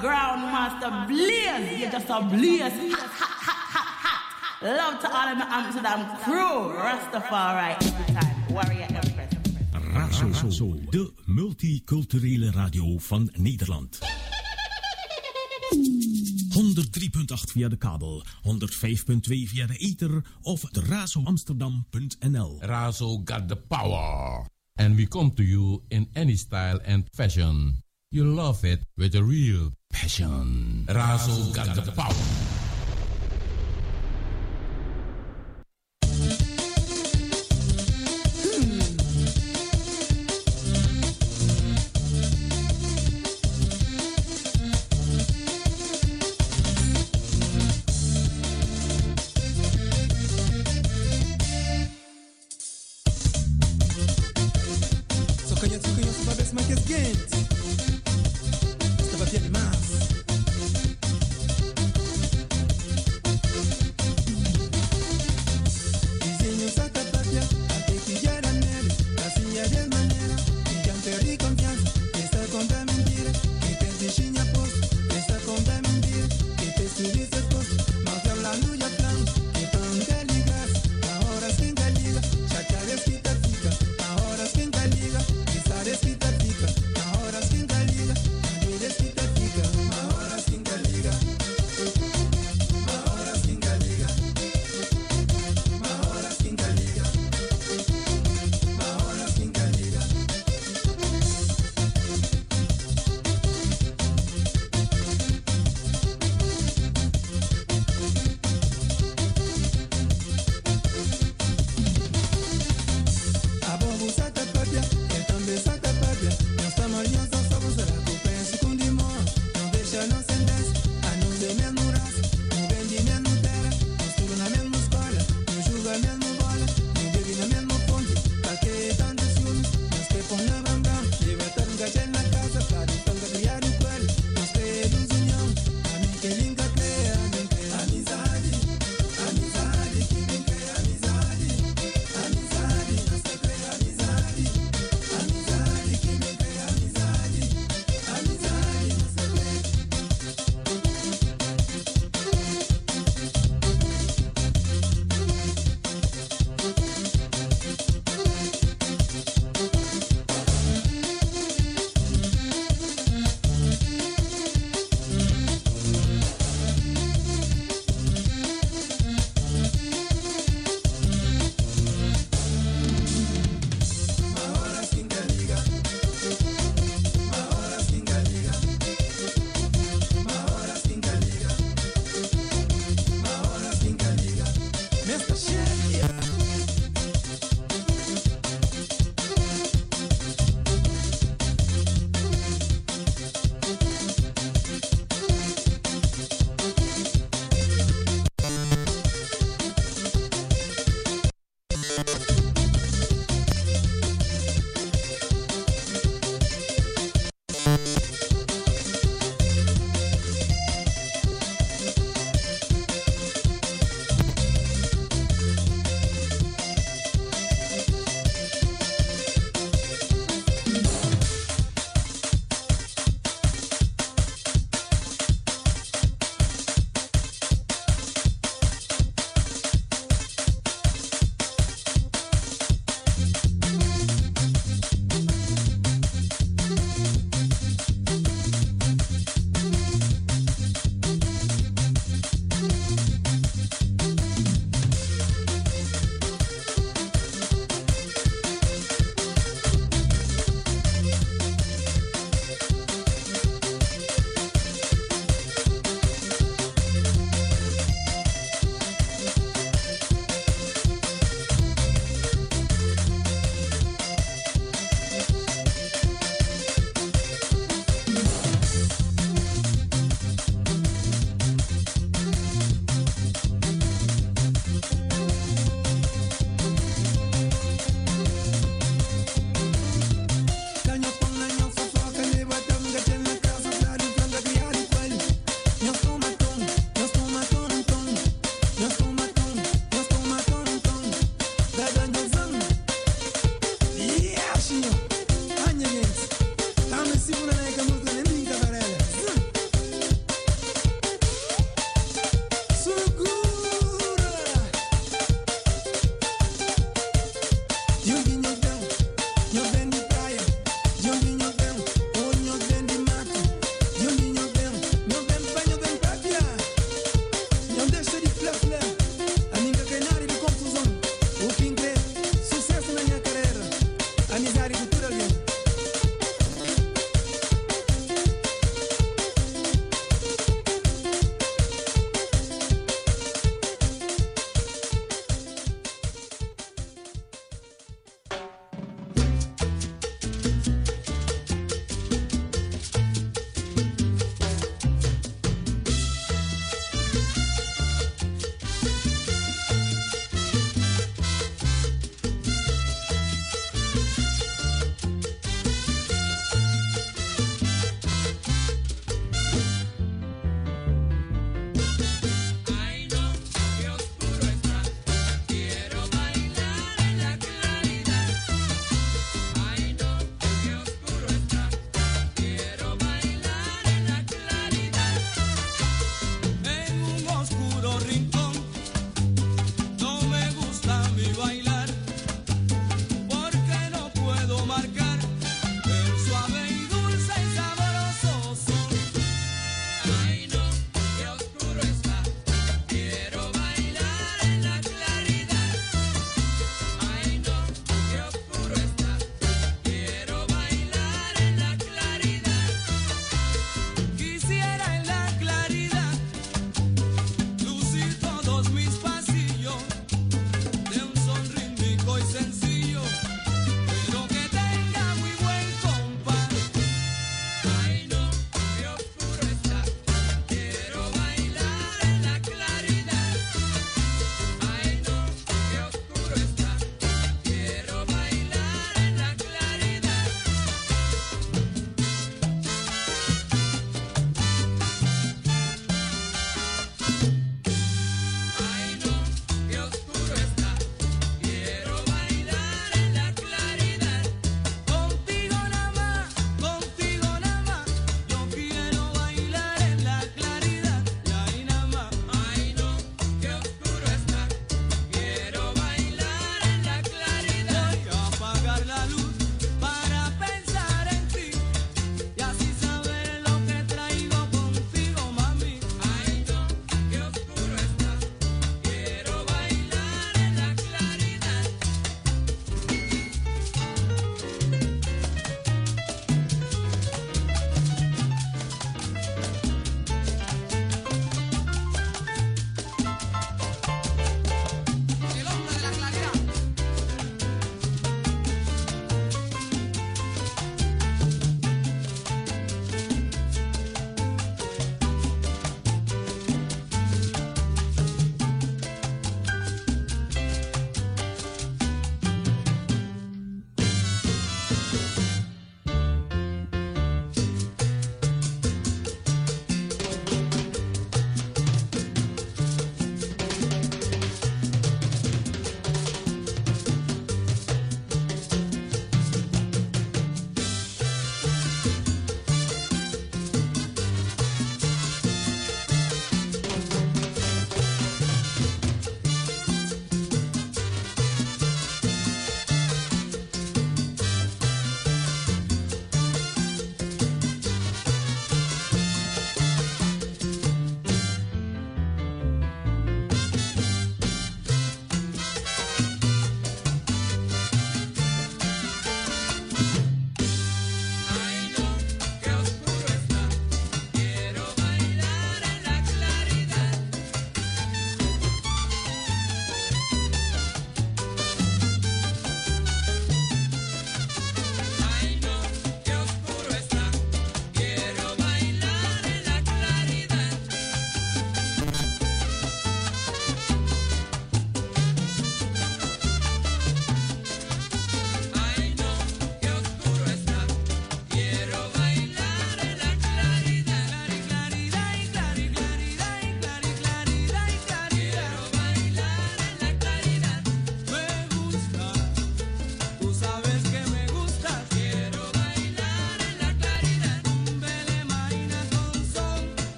Groundmaster Blaze. You're just a blaze. Hot, hot, hot, hot, hot. Love to all of my Amsterdam crew. Rastafari every time. Warrior Empress. Razo, de multiculturele radio van Nederland. 103.8 via de kabel, 105.2 via de ether of de razoamsterdam.nl. Razo got the power. And we come to you in any style and fashion. You love it with a real passion. Razo got the power.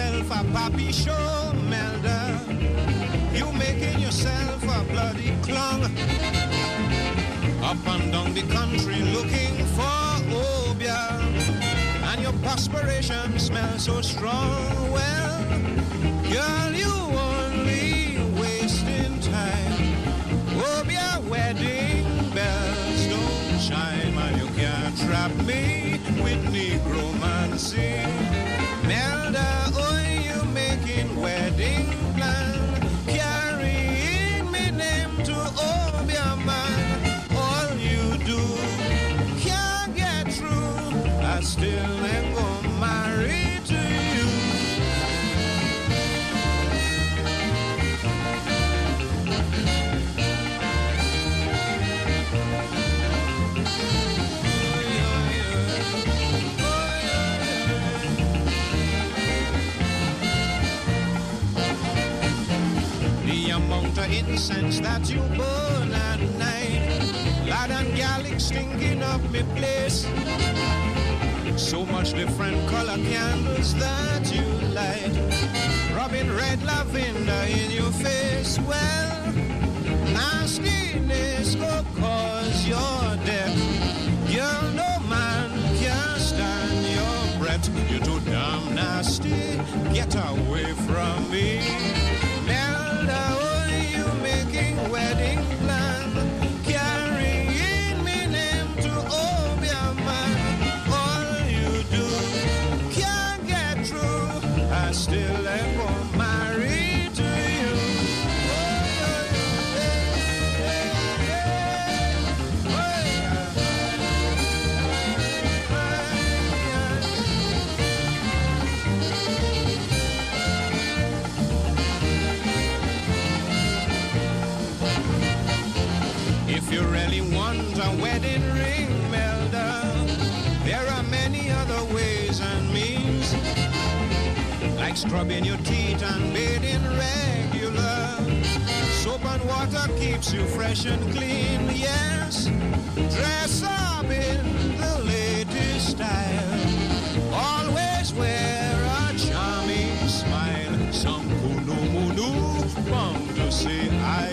Happy show, Melda. You making yourself a bloody clown. Up and down the country looking for obeah. And your perspiration smells so strong. Well, girl, you only wasting time. Obeah wedding bells don't chime. And you can't trap me with necromancy. Incense that you burn at night, lad and gallic stinking up me place. So much different color candles that you light, rubbing red lavender in your face. Well, nastiness go cause your death. Girl, no man can stand your breath. You're too damn nasty. Get away from me. Wedding like scrubbing your teeth and bathing regular. Soap and water keeps you fresh and clean, yes. Dress up in the latest style. Always wear a charming smile. Some bound to say I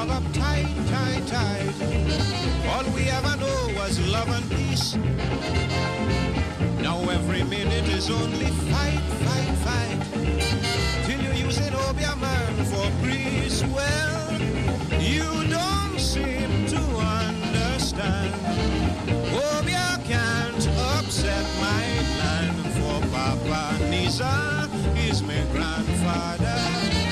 hung up tight, tight, tight. All we ever know was love and peace. Now every minute is only fight, fight, fight. Till you're using Obeah oh, man for breeze. Well, you don't seem to understand. Obeah can't upset my plan for Papa Nisa is my grandfather.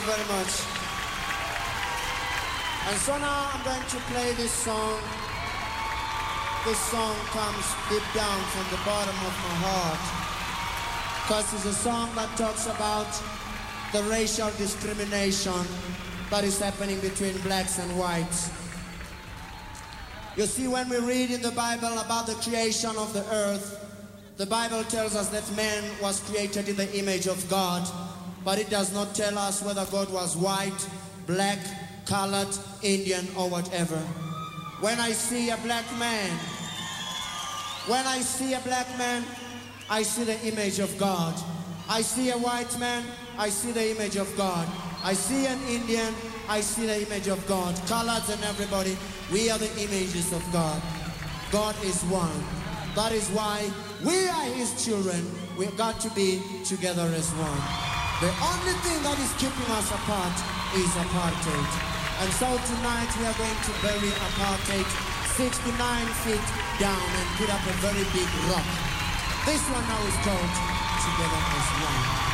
You very much. And so now I'm going to play this song. This song comes deep down from the bottom of my heart. Because it's a song that talks about the racial discrimination that is happening between blacks and whites. You see, when we read in the Bible about the creation of the earth, the Bible tells us that man was created in the image of God, but it does not tell us whether God was white, black, colored, Indian, or whatever. When I see a black man, when I see a black man, I see the image of God. I see a white man, I see the image of God. I see an Indian, I see the image of God. Colors and everybody, we are the images of God. God is one. That is why we are His children. We've got to be together as one. The only thing that is keeping us apart is apartheid. And so tonight we are going to bury apartheid 69 feet down and put up a very big rock. This one now is called Together as One.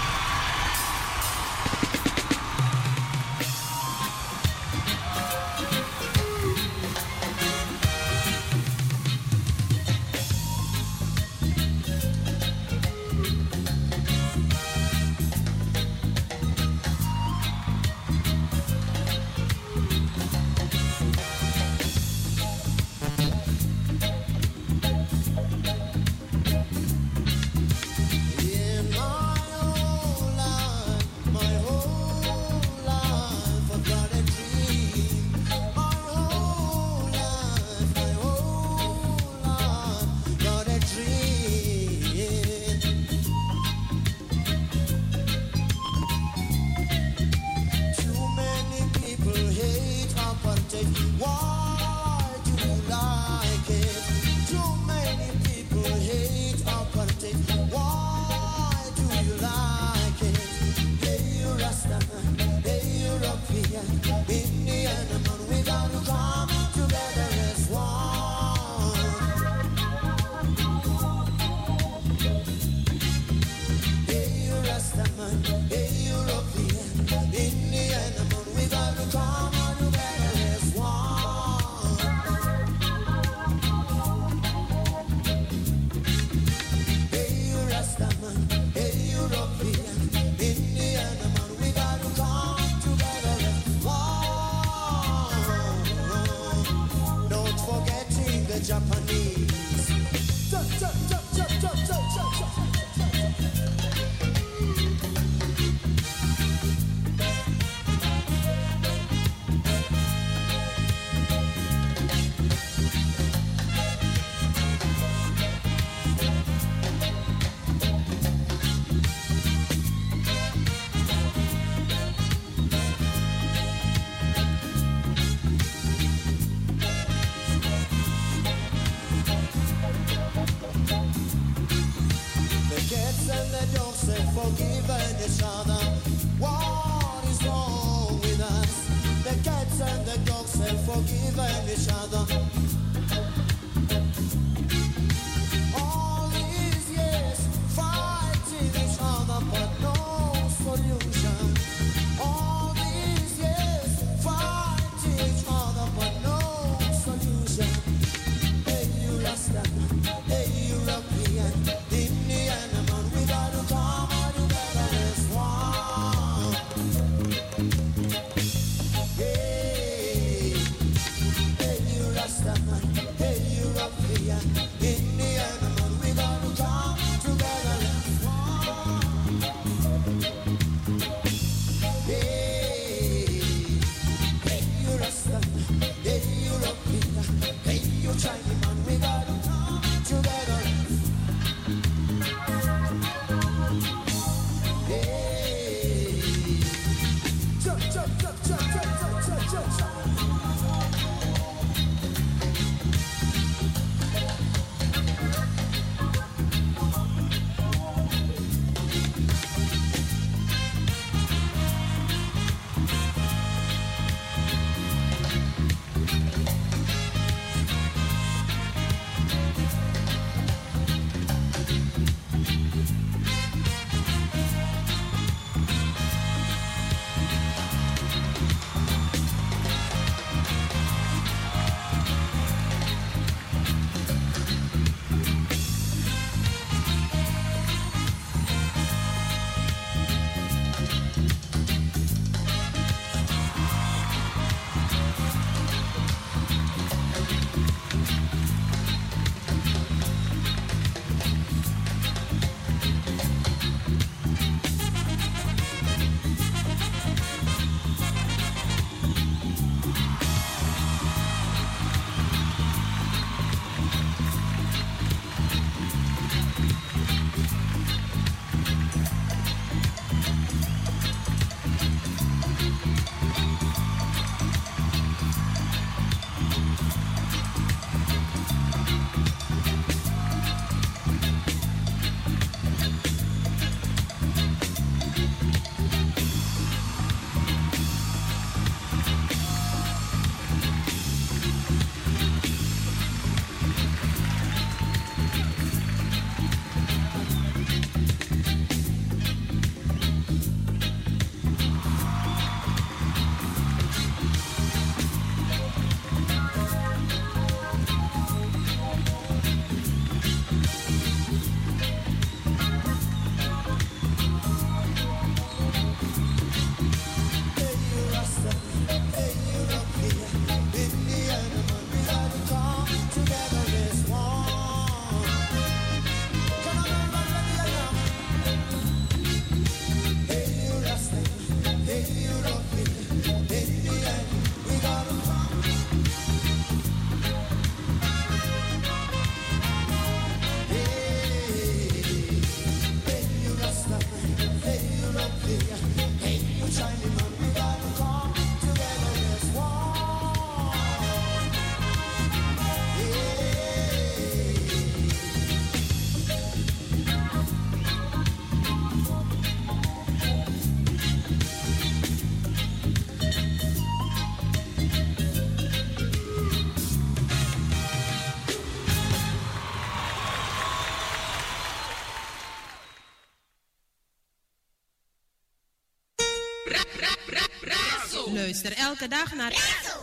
Luister elke dag naar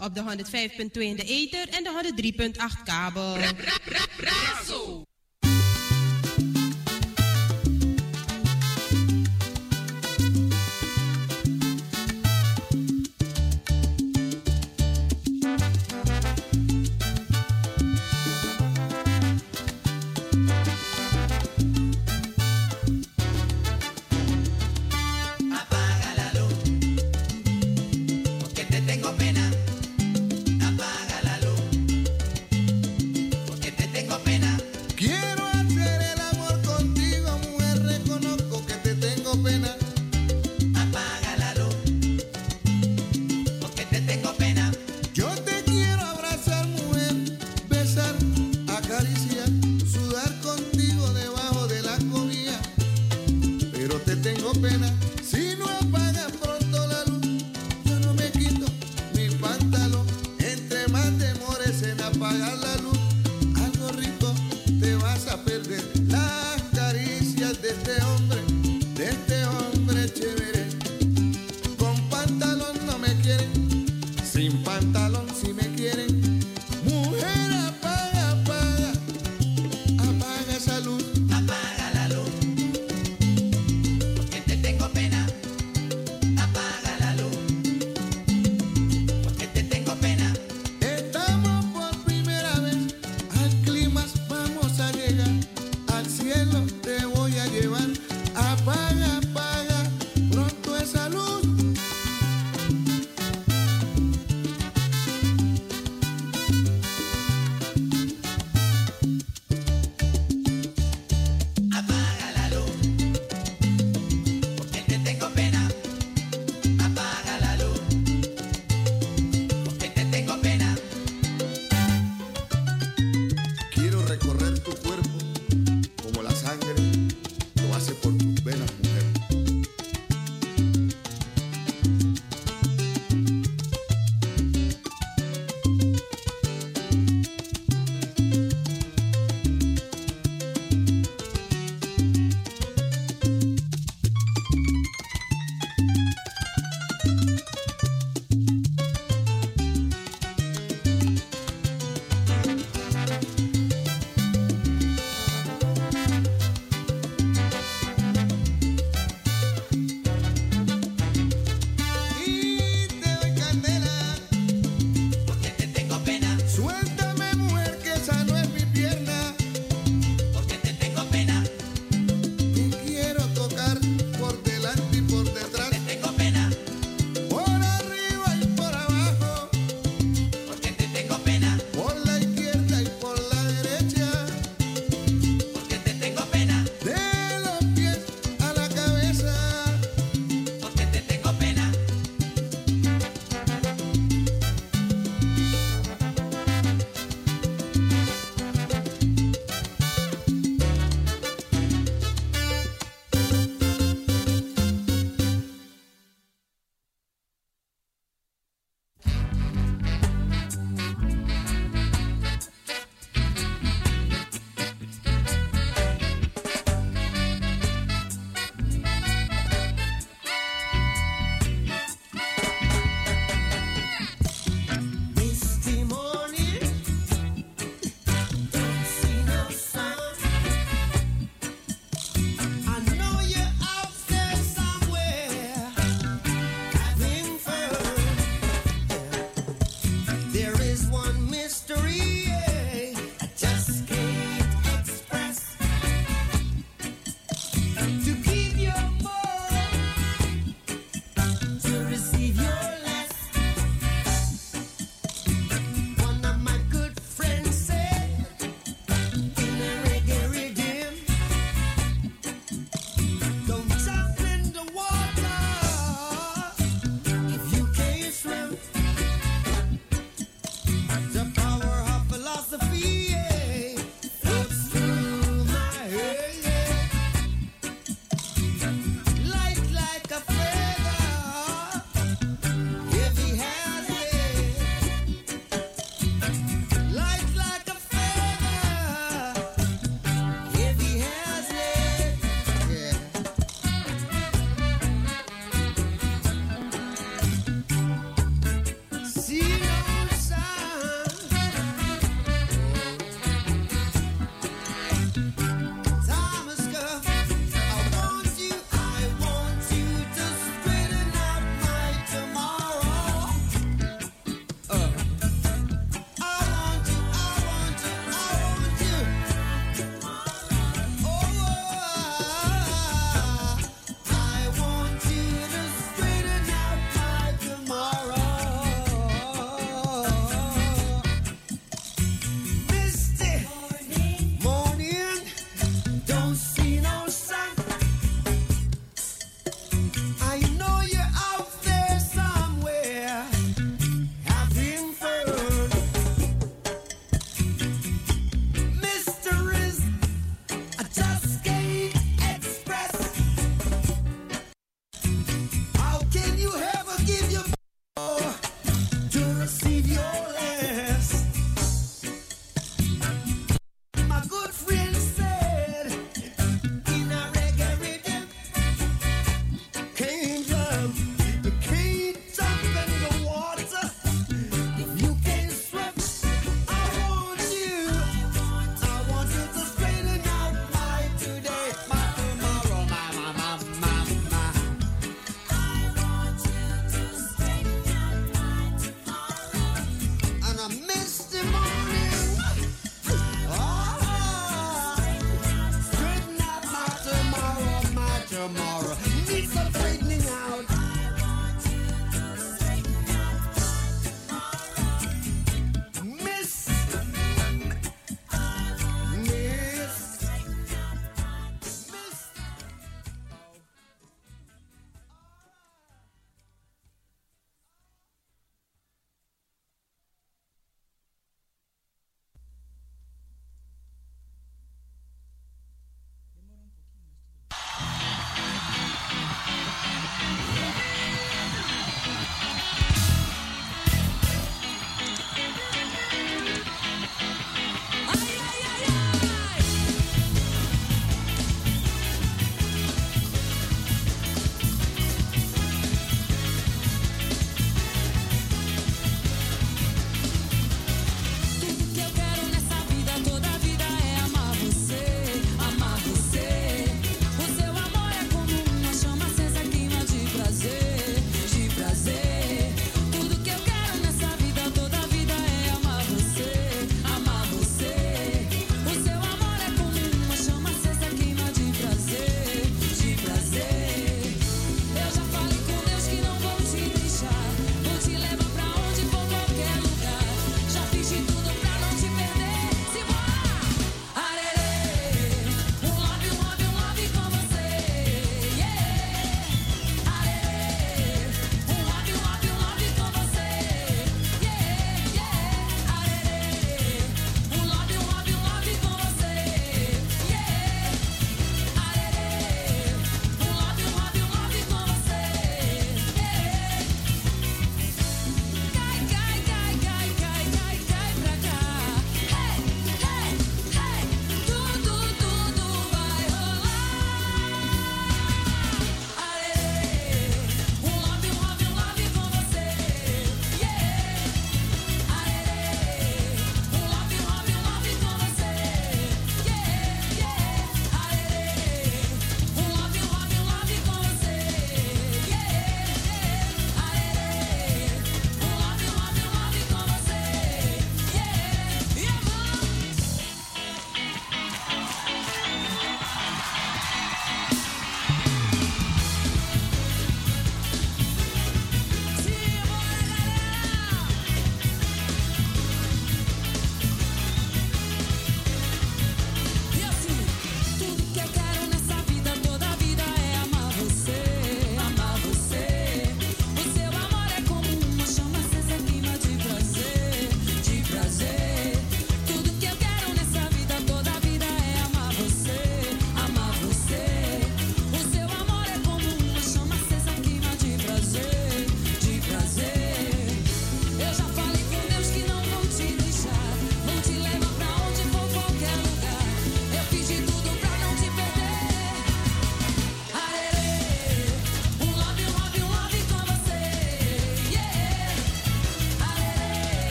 op de 105.2 in de ether en de 103.8 kabel.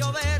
Llover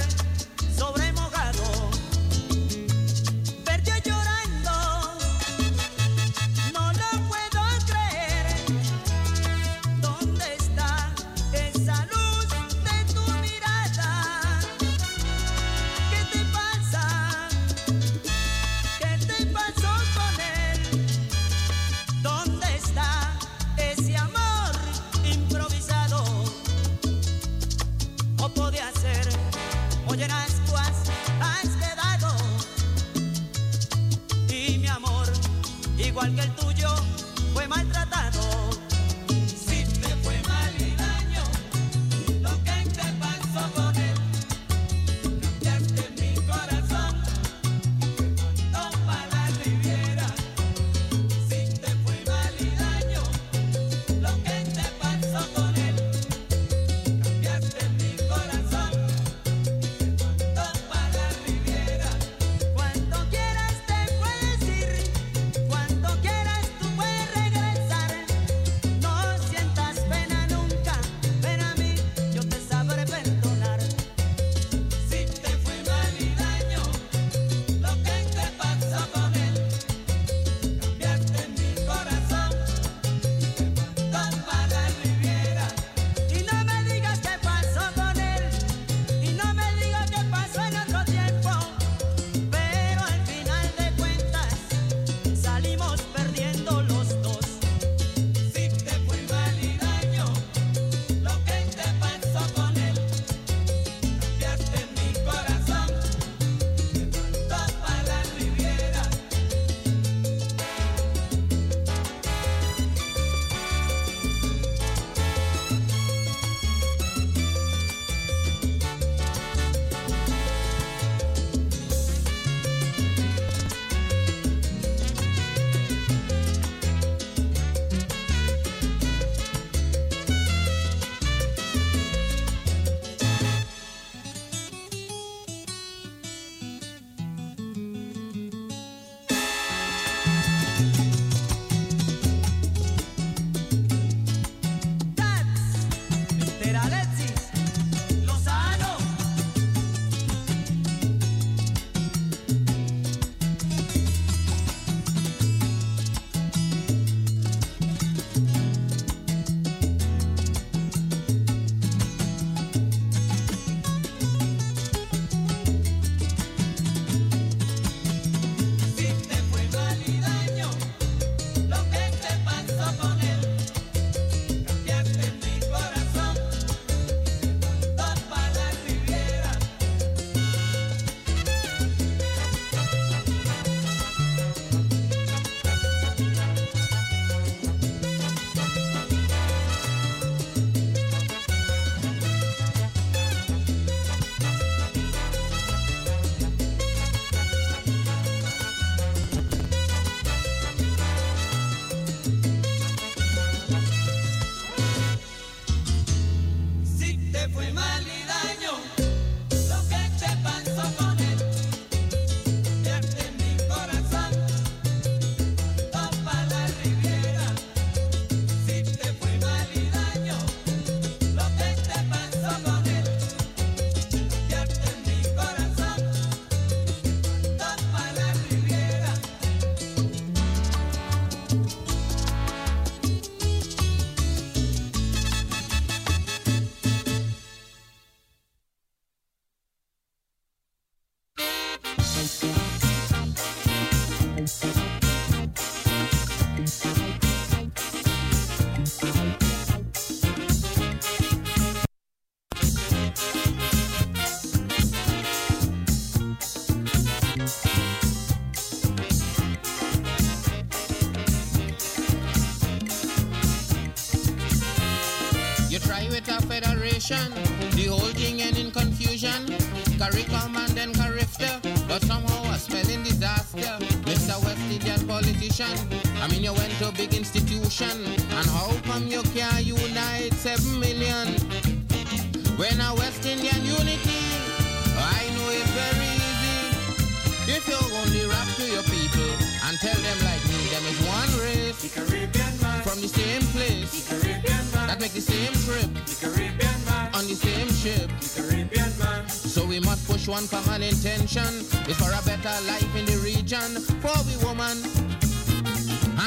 push one common intention. is for a better life in the region. For we woman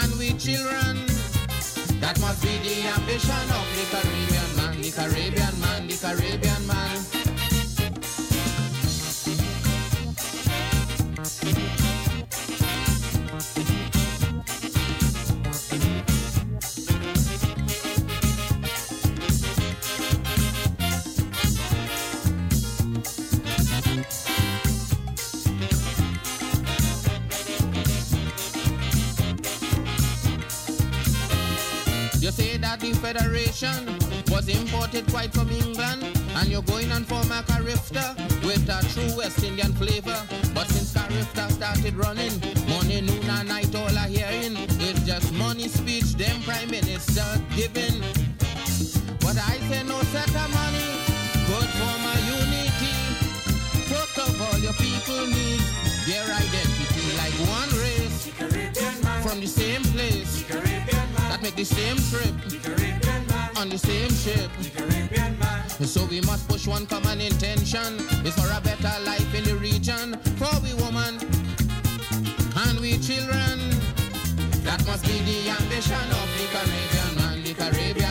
and we children. That must be the ambition of the Caribbean man. The Caribbean man. The Caribbean man. You say that the Federation was imported quite from England, and you're going on for a with a true West Indian flavor. But since Carifta started running, money noon and night all are hearing. is just money speech, them prime minister giving. But I say no set of money, good for my unity. First of all, your people need their identity like one race from the same place make the same trip on the same ship. So we must push one common intention. It's for a better life in the region for we woman and we children. That must be the ambition of the Caribbean man, the Caribbean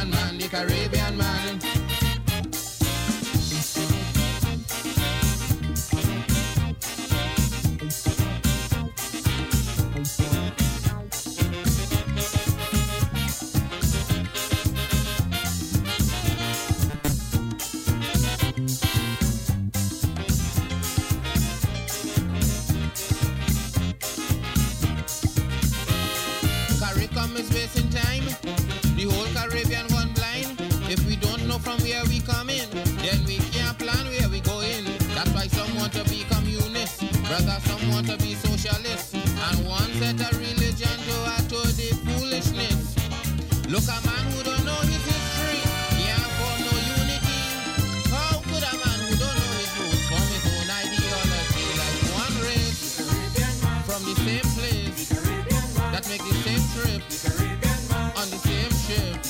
one race from the same place that make the same trip on the same ship?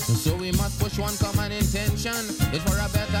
So we must push one common intention. It's for a better